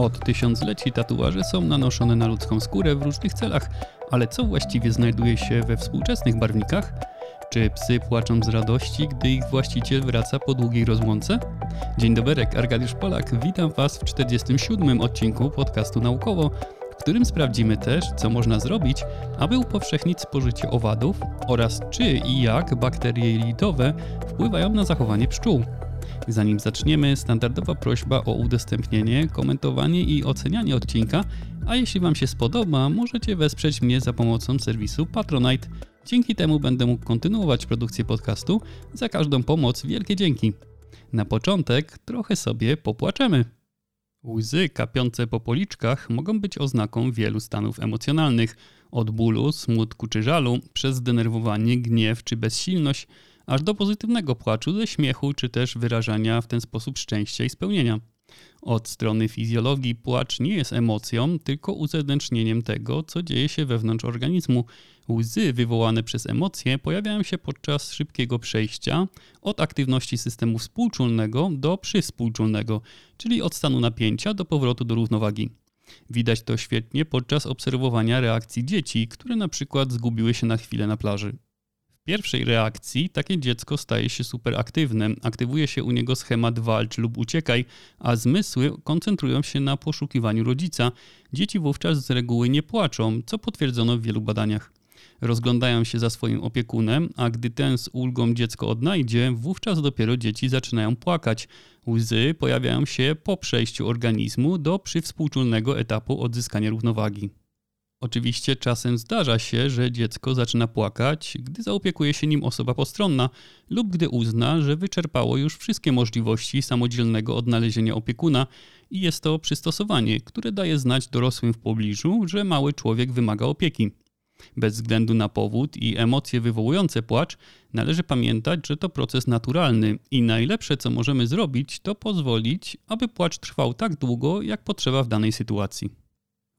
Od tysiącleci tatuaże są nanoszone na ludzką skórę w różnych celach, ale co właściwie znajduje się we współczesnych barwnikach? Czy psy płaczą z radości, gdy ich właściciel wraca po długiej rozłące? Dzień dobry, Arkadiusz Polak, witam Was w 47. odcinku podcastu Naukowo, w którym sprawdzimy też, co można zrobić, aby upowszechnić spożycie owadów oraz czy i jak bakterie jelitowe wpływają na zachowanie pszczół. Zanim zaczniemy, standardowa prośba o udostępnienie, komentowanie i ocenianie odcinka, a jeśli Wam się spodoba, możecie wesprzeć mnie za pomocą serwisu Patronite. Dzięki temu będę mógł kontynuować produkcję podcastu. Za każdą pomoc wielkie dzięki. Na początek trochę sobie popłaczemy. Łzy kapiące po policzkach mogą być oznaką wielu stanów emocjonalnych, od bólu, smutku czy żalu, przez zdenerwowanie, gniew czy bezsilność – aż do pozytywnego płaczu ze śmiechu, czy też wyrażania w ten sposób szczęścia i spełnienia. Od strony fizjologii płacz nie jest emocją, tylko uzewnętrznieniem tego, co dzieje się wewnątrz organizmu. Łzy wywołane przez emocje pojawiają się podczas szybkiego przejścia od aktywności systemu współczulnego do przywspółczulnego, czyli od stanu napięcia do powrotu do równowagi. Widać to świetnie podczas obserwowania reakcji dzieci, które na przykład zgubiły się na chwilę na plaży pierwszej reakcji takie dziecko staje się superaktywne. Aktywuje się u niego schemat walcz lub uciekaj, a zmysły koncentrują się na poszukiwaniu rodzica. Dzieci wówczas z reguły nie płaczą, co potwierdzono w wielu badaniach. Rozglądają się za swoim opiekunem, a gdy ten z ulgą dziecko odnajdzie, wówczas dopiero dzieci zaczynają płakać. Łzy pojawiają się po przejściu organizmu do przywspółczulnego etapu odzyskania równowagi. Oczywiście czasem zdarza się, że dziecko zaczyna płakać, gdy zaopiekuje się nim osoba postronna lub gdy uzna, że wyczerpało już wszystkie możliwości samodzielnego odnalezienia opiekuna i jest to przystosowanie, które daje znać dorosłym w pobliżu, że mały człowiek wymaga opieki. Bez względu na powód i emocje wywołujące płacz, należy pamiętać, że to proces naturalny i najlepsze co możemy zrobić, to pozwolić, aby płacz trwał tak długo, jak potrzeba w danej sytuacji.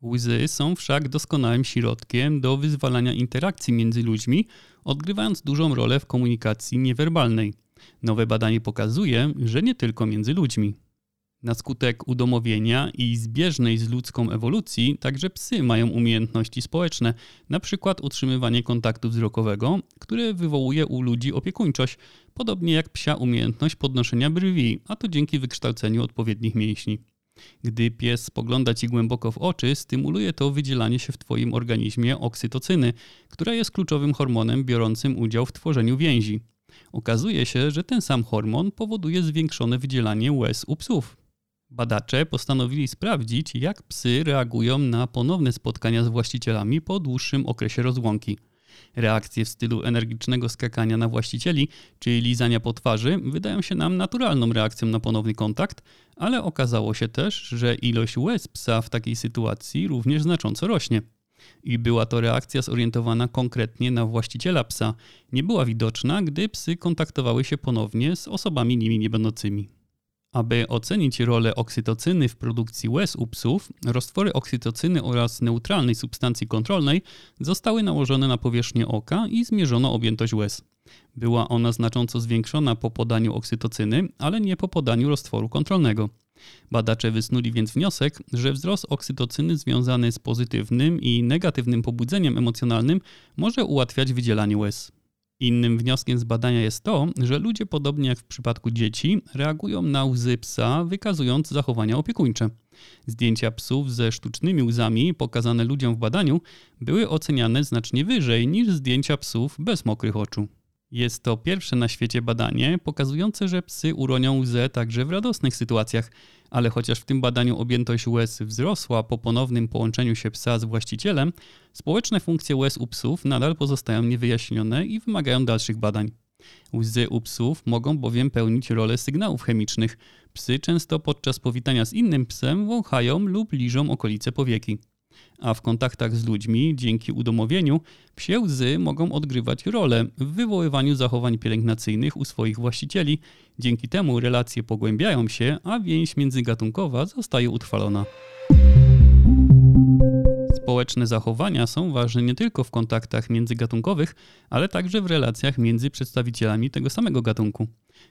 Łzy są wszak doskonałym środkiem do wyzwalania interakcji między ludźmi, odgrywając dużą rolę w komunikacji niewerbalnej. Nowe badanie pokazuje, że nie tylko między ludźmi. Na skutek udomowienia i zbieżnej z ludzką ewolucji, także psy mają umiejętności społeczne, np. utrzymywanie kontaktu wzrokowego, które wywołuje u ludzi opiekuńczość, podobnie jak psia umiejętność podnoszenia brwi, a to dzięki wykształceniu odpowiednich mięśni. Gdy pies spogląda ci głęboko w oczy, stymuluje to wydzielanie się w twoim organizmie oksytocyny, która jest kluczowym hormonem biorącym udział w tworzeniu więzi. Okazuje się, że ten sam hormon powoduje zwiększone wydzielanie łez u psów. Badacze postanowili sprawdzić, jak psy reagują na ponowne spotkania z właścicielami po dłuższym okresie rozłąki. Reakcje w stylu energicznego skakania na właścicieli czy lizania po twarzy wydają się nam naturalną reakcją na ponowny kontakt, ale okazało się też, że ilość łez psa w takiej sytuacji również znacząco rośnie. I była to reakcja zorientowana konkretnie na właściciela psa. Nie była widoczna, gdy psy kontaktowały się ponownie z osobami nimi niebędącymi. Aby ocenić rolę oksytocyny w produkcji łez u psów, roztwory oksytocyny oraz neutralnej substancji kontrolnej zostały nałożone na powierzchnię oka i zmierzono objętość łez. Była ona znacząco zwiększona po podaniu oksytocyny, ale nie po podaniu roztworu kontrolnego. Badacze wysnuli więc wniosek, że wzrost oksytocyny związany z pozytywnym i negatywnym pobudzeniem emocjonalnym może ułatwiać wydzielanie łez. Innym wnioskiem z badania jest to, że ludzie, podobnie jak w przypadku dzieci, reagują na łzy psa, wykazując zachowania opiekuńcze. Zdjęcia psów ze sztucznymi łzami pokazane ludziom w badaniu były oceniane znacznie wyżej niż zdjęcia psów bez mokrych oczu. Jest to pierwsze na świecie badanie pokazujące, że psy uronią łzę także w radosnych sytuacjach, ale chociaż w tym badaniu objętość łez wzrosła po ponownym połączeniu się psa z właścicielem, społeczne funkcje łez u psów nadal pozostają niewyjaśnione i wymagają dalszych badań. Łzy u psów mogą bowiem pełnić rolę sygnałów chemicznych. Psy często podczas powitania z innym psem wąchają lub liżą okolice powieki a w kontaktach z ludźmi, dzięki udomowieniu, psie łzy mogą odgrywać rolę w wywoływaniu zachowań pielęgnacyjnych u swoich właścicieli. Dzięki temu relacje pogłębiają się, a więź międzygatunkowa zostaje utrwalona. Społeczne zachowania są ważne nie tylko w kontaktach międzygatunkowych, ale także w relacjach między przedstawicielami tego samego gatunku.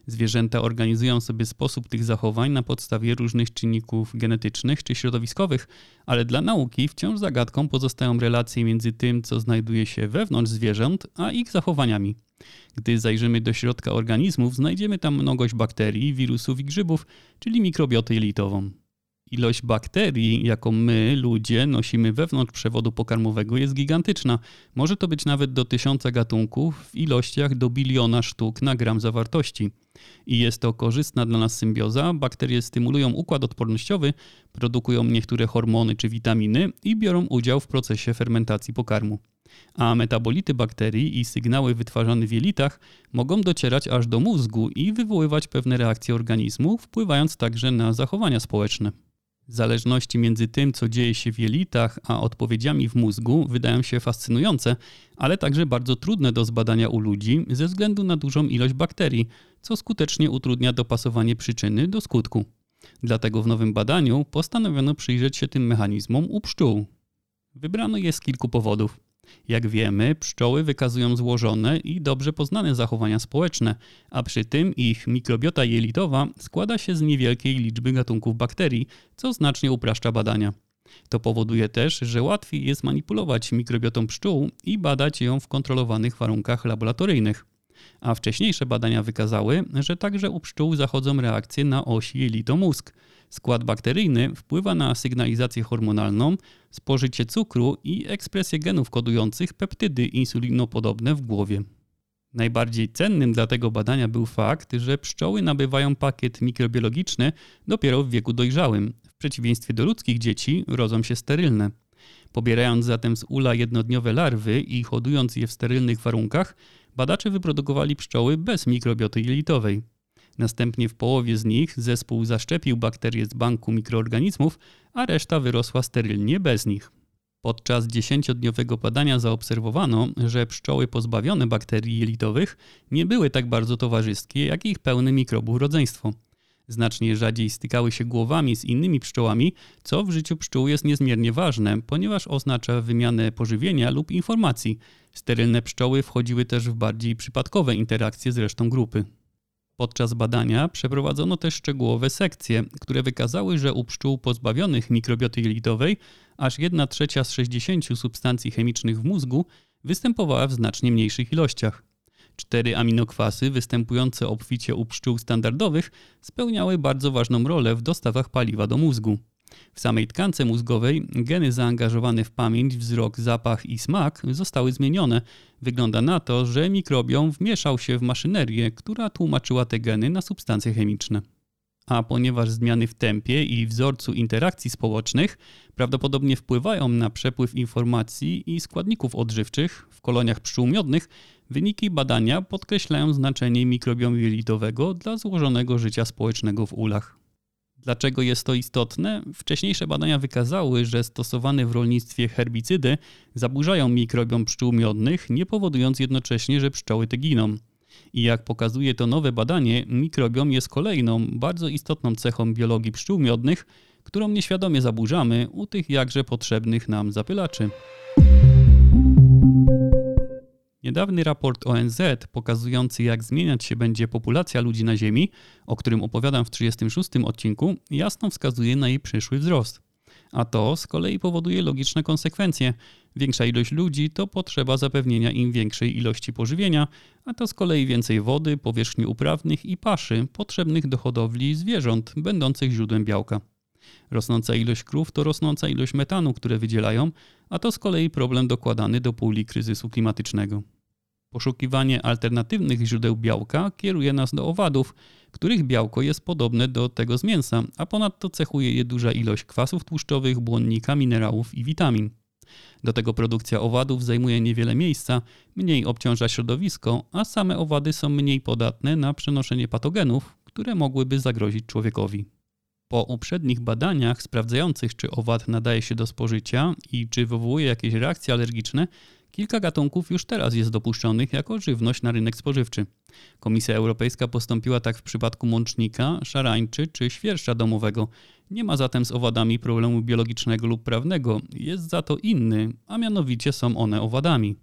Zwierzęta organizują sobie sposób tych zachowań na podstawie różnych czynników genetycznych czy środowiskowych, ale dla nauki wciąż zagadką pozostają relacje między tym, co znajduje się wewnątrz zwierząt, a ich zachowaniami. Gdy zajrzymy do środka organizmów, znajdziemy tam mnogość bakterii, wirusów i grzybów, czyli mikrobiotę jelitową. Ilość bakterii, jaką my, ludzie, nosimy wewnątrz przewodu pokarmowego jest gigantyczna. Może to być nawet do tysiąca gatunków w ilościach do biliona sztuk na gram zawartości. I jest to korzystna dla nas symbioza. Bakterie stymulują układ odpornościowy, produkują niektóre hormony czy witaminy i biorą udział w procesie fermentacji pokarmu. A metabolity bakterii i sygnały wytwarzane w jelitach mogą docierać aż do mózgu i wywoływać pewne reakcje organizmu, wpływając także na zachowania społeczne. Zależności między tym, co dzieje się w jelitach, a odpowiedziami w mózgu wydają się fascynujące, ale także bardzo trudne do zbadania u ludzi ze względu na dużą ilość bakterii, co skutecznie utrudnia dopasowanie przyczyny do skutku. Dlatego w nowym badaniu postanowiono przyjrzeć się tym mechanizmom u pszczół. Wybrano je z kilku powodów. Jak wiemy, pszczoły wykazują złożone i dobrze poznane zachowania społeczne, a przy tym ich mikrobiota jelitowa składa się z niewielkiej liczby gatunków bakterii, co znacznie upraszcza badania. To powoduje też, że łatwiej jest manipulować mikrobiotą pszczół i badać ją w kontrolowanych warunkach laboratoryjnych. A wcześniejsze badania wykazały, że także u pszczół zachodzą reakcje na osi jelito-mózg – Skład bakteryjny wpływa na sygnalizację hormonalną, spożycie cukru i ekspresję genów kodujących peptydy insulinopodobne w głowie. Najbardziej cennym dla tego badania był fakt, że pszczoły nabywają pakiet mikrobiologiczny dopiero w wieku dojrzałym. W przeciwieństwie do ludzkich dzieci rodzą się sterylne. Pobierając zatem z ula jednodniowe larwy i hodując je w sterylnych warunkach, badacze wyprodukowali pszczoły bez mikrobioty jelitowej. Następnie w połowie z nich zespół zaszczepił bakterie z banku mikroorganizmów, a reszta wyrosła sterylnie bez nich. Podczas dziesięciodniowego badania zaobserwowano, że pszczoły pozbawione bakterii jelitowych nie były tak bardzo towarzyskie jak ich pełne mikrobów rodzeństwo. Znacznie rzadziej stykały się głowami z innymi pszczołami, co w życiu pszczół jest niezmiernie ważne, ponieważ oznacza wymianę pożywienia lub informacji. Sterylne pszczoły wchodziły też w bardziej przypadkowe interakcje z resztą grupy. Podczas badania przeprowadzono też szczegółowe sekcje, które wykazały, że u pszczół pozbawionych mikrobioty jelitowej aż 1 trzecia z 60 substancji chemicznych w mózgu występowała w znacznie mniejszych ilościach. Cztery aminokwasy występujące obficie u pszczół standardowych spełniały bardzo ważną rolę w dostawach paliwa do mózgu. W samej tkance mózgowej geny zaangażowane w pamięć, wzrok, zapach i smak zostały zmienione. Wygląda na to, że mikrobiom wmieszał się w maszynerię, która tłumaczyła te geny na substancje chemiczne. A ponieważ zmiany w tempie i wzorcu interakcji społecznych prawdopodobnie wpływają na przepływ informacji i składników odżywczych w koloniach pszczół miodnych, wyniki badania podkreślają znaczenie mikrobiomu jelitowego dla złożonego życia społecznego w ulach. Dlaczego jest to istotne? Wcześniejsze badania wykazały, że stosowane w rolnictwie herbicydy zaburzają mikrobiom pszczół miodnych, nie powodując jednocześnie, że pszczoły te giną. I jak pokazuje to nowe badanie, mikrobiom jest kolejną bardzo istotną cechą biologii pszczół miodnych, którą nieświadomie zaburzamy u tych jakże potrzebnych nam zapylaczy. Niedawny raport ONZ pokazujący, jak zmieniać się będzie populacja ludzi na Ziemi, o którym opowiadam w 36 odcinku, jasno wskazuje na jej przyszły wzrost. A to z kolei powoduje logiczne konsekwencje. Większa ilość ludzi to potrzeba zapewnienia im większej ilości pożywienia, a to z kolei więcej wody, powierzchni uprawnych i paszy potrzebnych do hodowli zwierząt, będących źródłem białka. Rosnąca ilość krów to rosnąca ilość metanu, które wydzielają, a to z kolei problem dokładany do puli kryzysu klimatycznego. Poszukiwanie alternatywnych źródeł białka kieruje nas do owadów, których białko jest podobne do tego z mięsa, a ponadto cechuje je duża ilość kwasów tłuszczowych, błonnika, minerałów i witamin. Do tego produkcja owadów zajmuje niewiele miejsca, mniej obciąża środowisko, a same owady są mniej podatne na przenoszenie patogenów, które mogłyby zagrozić człowiekowi. Po uprzednich badaniach sprawdzających, czy owad nadaje się do spożycia i czy wywołuje jakieś reakcje alergiczne, kilka gatunków już teraz jest dopuszczonych jako żywność na rynek spożywczy. Komisja Europejska postąpiła tak w przypadku mącznika, szarańczy czy świerszcza domowego. Nie ma zatem z owadami problemu biologicznego lub prawnego, jest za to inny, a mianowicie są one owadami.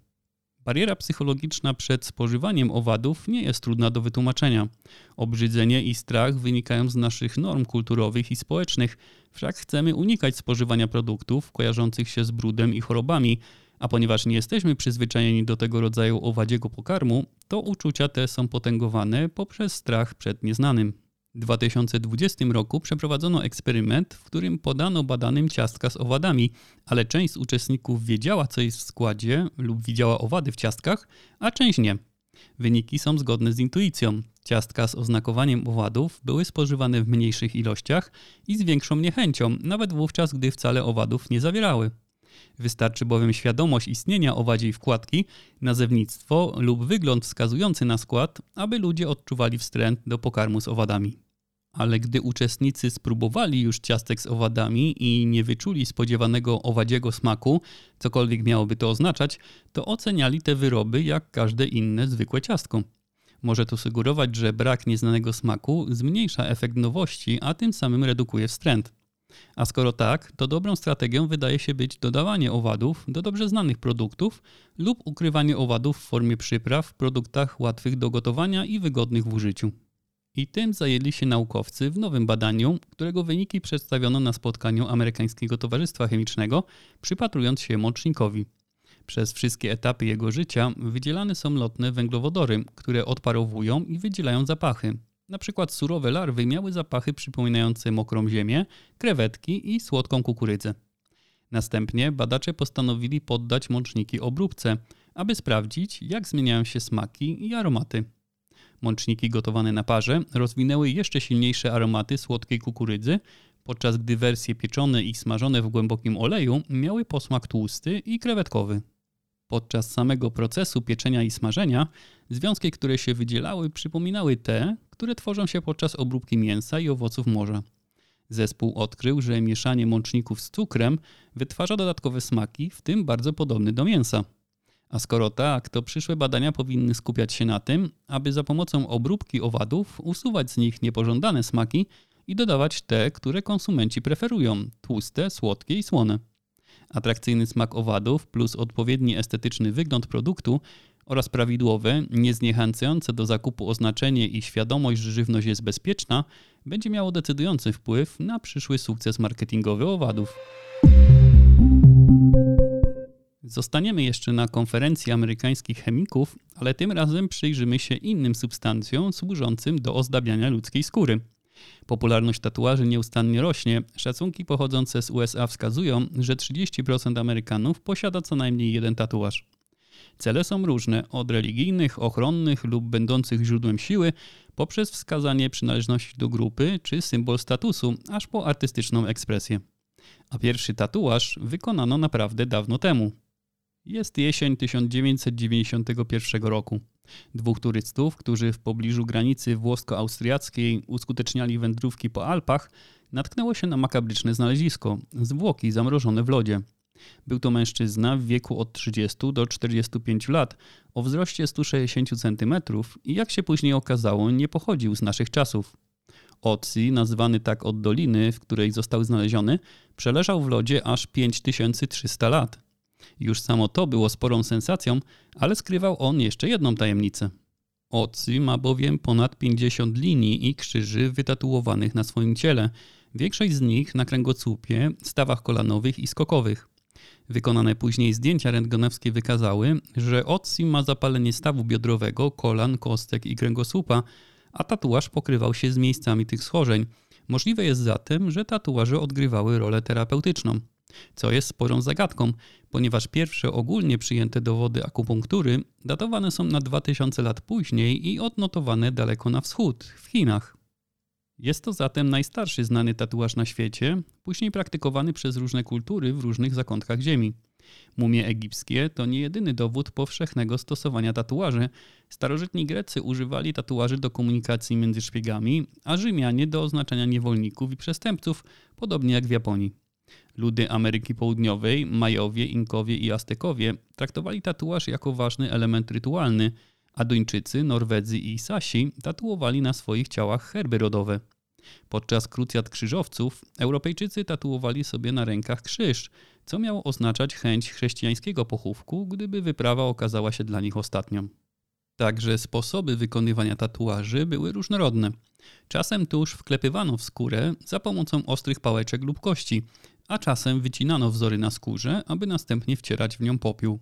Bariera psychologiczna przed spożywaniem owadów nie jest trudna do wytłumaczenia. Obrzydzenie i strach wynikają z naszych norm kulturowych i społecznych, wszak chcemy unikać spożywania produktów kojarzących się z brudem i chorobami, a ponieważ nie jesteśmy przyzwyczajeni do tego rodzaju owadziego pokarmu, to uczucia te są potęgowane poprzez strach przed nieznanym. W 2020 roku przeprowadzono eksperyment, w którym podano badanym ciastka z owadami, ale część z uczestników wiedziała, co jest w składzie lub widziała owady w ciastkach, a część nie. Wyniki są zgodne z intuicją. Ciastka z oznakowaniem owadów były spożywane w mniejszych ilościach i z większą niechęcią, nawet wówczas, gdy wcale owadów nie zawierały. Wystarczy bowiem świadomość istnienia owadziej wkładki, nazewnictwo lub wygląd wskazujący na skład, aby ludzie odczuwali wstręt do pokarmu z owadami. Ale gdy uczestnicy spróbowali już ciastek z owadami i nie wyczuli spodziewanego owadziego smaku, cokolwiek miałoby to oznaczać, to oceniali te wyroby jak każde inne zwykłe ciastko. Może to sugerować, że brak nieznanego smaku zmniejsza efekt nowości, a tym samym redukuje wstręt. A skoro tak, to dobrą strategią wydaje się być dodawanie owadów do dobrze znanych produktów lub ukrywanie owadów w formie przypraw w produktach łatwych do gotowania i wygodnych w użyciu. I tym zajęli się naukowcy w nowym badaniu, którego wyniki przedstawiono na spotkaniu Amerykańskiego Towarzystwa Chemicznego, przypatrując się mącznikowi. Przez wszystkie etapy jego życia wydzielane są lotne węglowodory, które odparowują i wydzielają zapachy. Na przykład surowe larwy miały zapachy przypominające mokrą ziemię, krewetki i słodką kukurydzę. Następnie badacze postanowili poddać mączniki obróbce, aby sprawdzić, jak zmieniają się smaki i aromaty. Mączniki gotowane na parze rozwinęły jeszcze silniejsze aromaty słodkiej kukurydzy, podczas gdy wersje pieczone i smażone w głębokim oleju miały posmak tłusty i krewetkowy. Podczas samego procesu pieczenia i smażenia związki, które się wydzielały, przypominały te, które tworzą się podczas obróbki mięsa i owoców morza. Zespół odkrył, że mieszanie mączników z cukrem wytwarza dodatkowe smaki, w tym bardzo podobny do mięsa. A skoro tak, to przyszłe badania powinny skupiać się na tym, aby za pomocą obróbki owadów usuwać z nich niepożądane smaki i dodawać te, które konsumenci preferują tłuste, słodkie i słone. Atrakcyjny smak owadów plus odpowiedni estetyczny wygląd produktu oraz prawidłowe, niezniechęcające do zakupu oznaczenie i świadomość, że żywność jest bezpieczna, będzie miało decydujący wpływ na przyszły sukces marketingowy owadów. Zostaniemy jeszcze na konferencji amerykańskich chemików, ale tym razem przyjrzymy się innym substancjom służącym do ozdabiania ludzkiej skóry. Popularność tatuaży nieustannie rośnie. Szacunki pochodzące z USA wskazują, że 30% Amerykanów posiada co najmniej jeden tatuaż. Cele są różne, od religijnych, ochronnych lub będących źródłem siły, poprzez wskazanie przynależności do grupy czy symbol statusu, aż po artystyczną ekspresję. A pierwszy tatuaż wykonano naprawdę dawno temu. Jest jesień 1991 roku. Dwóch turystów, którzy w pobliżu granicy włosko-austriackiej uskuteczniali wędrówki po Alpach, natknęło się na makabryczne znalezisko zwłoki zamrożone w lodzie. Był to mężczyzna w wieku od 30 do 45 lat, o wzroście 160 cm i jak się później okazało, nie pochodził z naszych czasów. Otzi, nazwany tak od doliny, w której został znaleziony, przeleżał w lodzie aż 5300 lat. Już samo to było sporą sensacją, ale skrywał on jeszcze jedną tajemnicę. Otzi ma bowiem ponad 50 linii i krzyży wytatuowanych na swoim ciele, większość z nich na kręgosłupie, stawach kolanowych i skokowych. Wykonane później zdjęcia rentgenowskie wykazały, że Otzi ma zapalenie stawu biodrowego, kolan, kostek i kręgosłupa, a tatuaż pokrywał się z miejscami tych schorzeń. Możliwe jest zatem, że tatuaże odgrywały rolę terapeutyczną co jest sporą zagadką, ponieważ pierwsze ogólnie przyjęte dowody akupunktury datowane są na 2000 lat później i odnotowane daleko na wschód, w Chinach. Jest to zatem najstarszy znany tatuaż na świecie, później praktykowany przez różne kultury w różnych zakątkach Ziemi. Mumie egipskie to nie jedyny dowód powszechnego stosowania tatuaży. Starożytni Grecy używali tatuaży do komunikacji między szpiegami, a Rzymianie do oznaczania niewolników i przestępców, podobnie jak w Japonii. Ludy Ameryki Południowej, Majowie, Inkowie i Aztekowie traktowali tatuaż jako ważny element rytualny, a Duńczycy, Norwedzy i Sasi tatuowali na swoich ciałach herby rodowe. Podczas krucjat krzyżowców Europejczycy tatuowali sobie na rękach krzyż, co miało oznaczać chęć chrześcijańskiego pochówku, gdyby wyprawa okazała się dla nich ostatnią. Także sposoby wykonywania tatuaży były różnorodne. Czasem tuż wklepywano w skórę za pomocą ostrych pałeczek lub kości, a czasem wycinano wzory na skórze, aby następnie wcierać w nią popiół.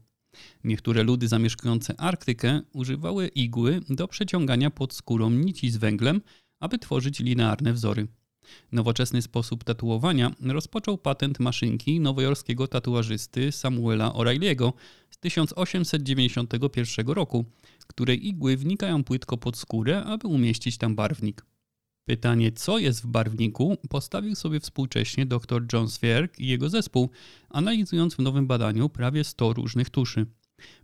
Niektóre ludy zamieszkujące Arktykę używały igły do przeciągania pod skórą nici z węglem, aby tworzyć linearne wzory. Nowoczesny sposób tatuowania rozpoczął patent maszynki nowojorskiego tatuażysty Samuela O'Reilly'ego z 1891 roku, której igły wnikają płytko pod skórę, aby umieścić tam barwnik. Pytanie, co jest w barwniku, postawił sobie współcześnie dr John Swierk i jego zespół, analizując w nowym badaniu prawie 100 różnych tuszy.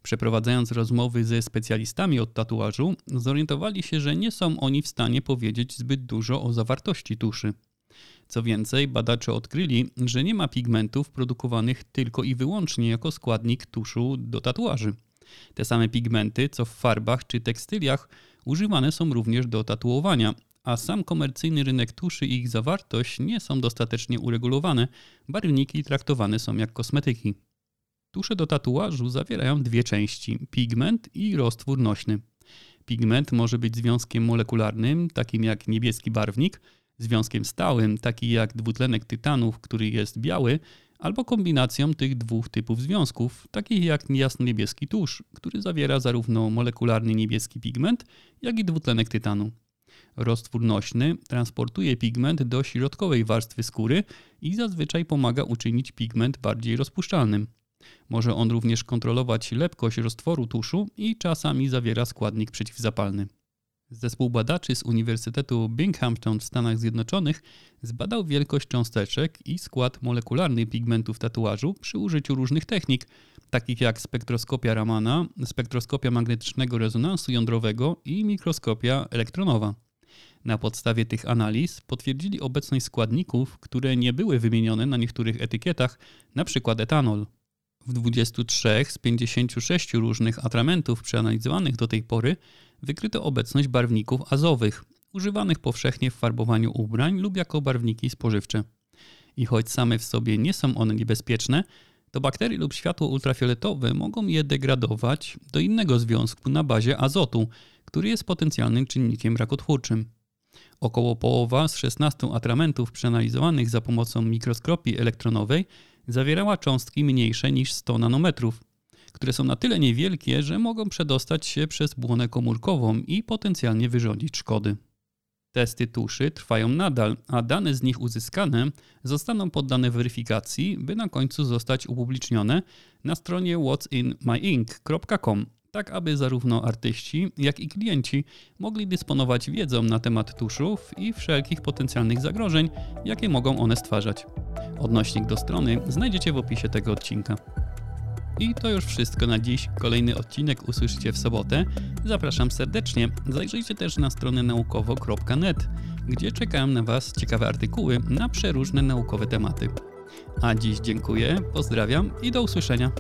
Przeprowadzając rozmowy ze specjalistami od tatuażu, zorientowali się, że nie są oni w stanie powiedzieć zbyt dużo o zawartości tuszy. Co więcej, badacze odkryli, że nie ma pigmentów produkowanych tylko i wyłącznie jako składnik tuszu do tatuaży. Te same pigmenty, co w farbach czy tekstyliach, używane są również do tatuowania, a sam komercyjny rynek tuszy i ich zawartość nie są dostatecznie uregulowane, barwniki traktowane są jak kosmetyki. Tusze do tatuażu zawierają dwie części: pigment i roztwór nośny. Pigment może być związkiem molekularnym, takim jak niebieski barwnik, związkiem stałym, taki jak dwutlenek tytanu, który jest biały, albo kombinacją tych dwóch typów związków, takich jak jasno-niebieski tusz, który zawiera zarówno molekularny niebieski pigment, jak i dwutlenek tytanu. Roztwór nośny transportuje pigment do środkowej warstwy skóry i zazwyczaj pomaga uczynić pigment bardziej rozpuszczalnym. Może on również kontrolować lepkość roztworu tuszu i czasami zawiera składnik przeciwzapalny. Zespół badaczy z Uniwersytetu Binghamton w Stanach Zjednoczonych zbadał wielkość cząsteczek i skład molekularny pigmentów tatuażu przy użyciu różnych technik, takich jak spektroskopia Ramana, spektroskopia magnetycznego rezonansu jądrowego i mikroskopia elektronowa. Na podstawie tych analiz potwierdzili obecność składników, które nie były wymienione na niektórych etykietach, np. etanol. W 23 z 56 różnych atramentów przeanalizowanych do tej pory wykryto obecność barwników azowych, używanych powszechnie w farbowaniu ubrań lub jako barwniki spożywcze. I choć same w sobie nie są one niebezpieczne, to bakterie lub światło ultrafioletowe mogą je degradować do innego związku na bazie azotu, który jest potencjalnym czynnikiem rakotwórczym. Około połowa z 16 atramentów przeanalizowanych za pomocą mikroskopii elektronowej zawierała cząstki mniejsze niż 100 nanometrów, które są na tyle niewielkie, że mogą przedostać się przez błonę komórkową i potencjalnie wyrządzić szkody. Testy tuszy trwają nadal, a dane z nich uzyskane zostaną poddane weryfikacji, by na końcu zostać upublicznione na stronie what'sinmyink.com, tak aby zarówno artyści, jak i klienci mogli dysponować wiedzą na temat tuszów i wszelkich potencjalnych zagrożeń, jakie mogą one stwarzać. Odnośnik do strony znajdziecie w opisie tego odcinka. I to już wszystko na dziś. Kolejny odcinek usłyszycie w sobotę. Zapraszam serdecznie. Zajrzyjcie też na stronę naukowo.net, gdzie czekają na Was ciekawe artykuły na przeróżne naukowe tematy. A dziś dziękuję, pozdrawiam i do usłyszenia.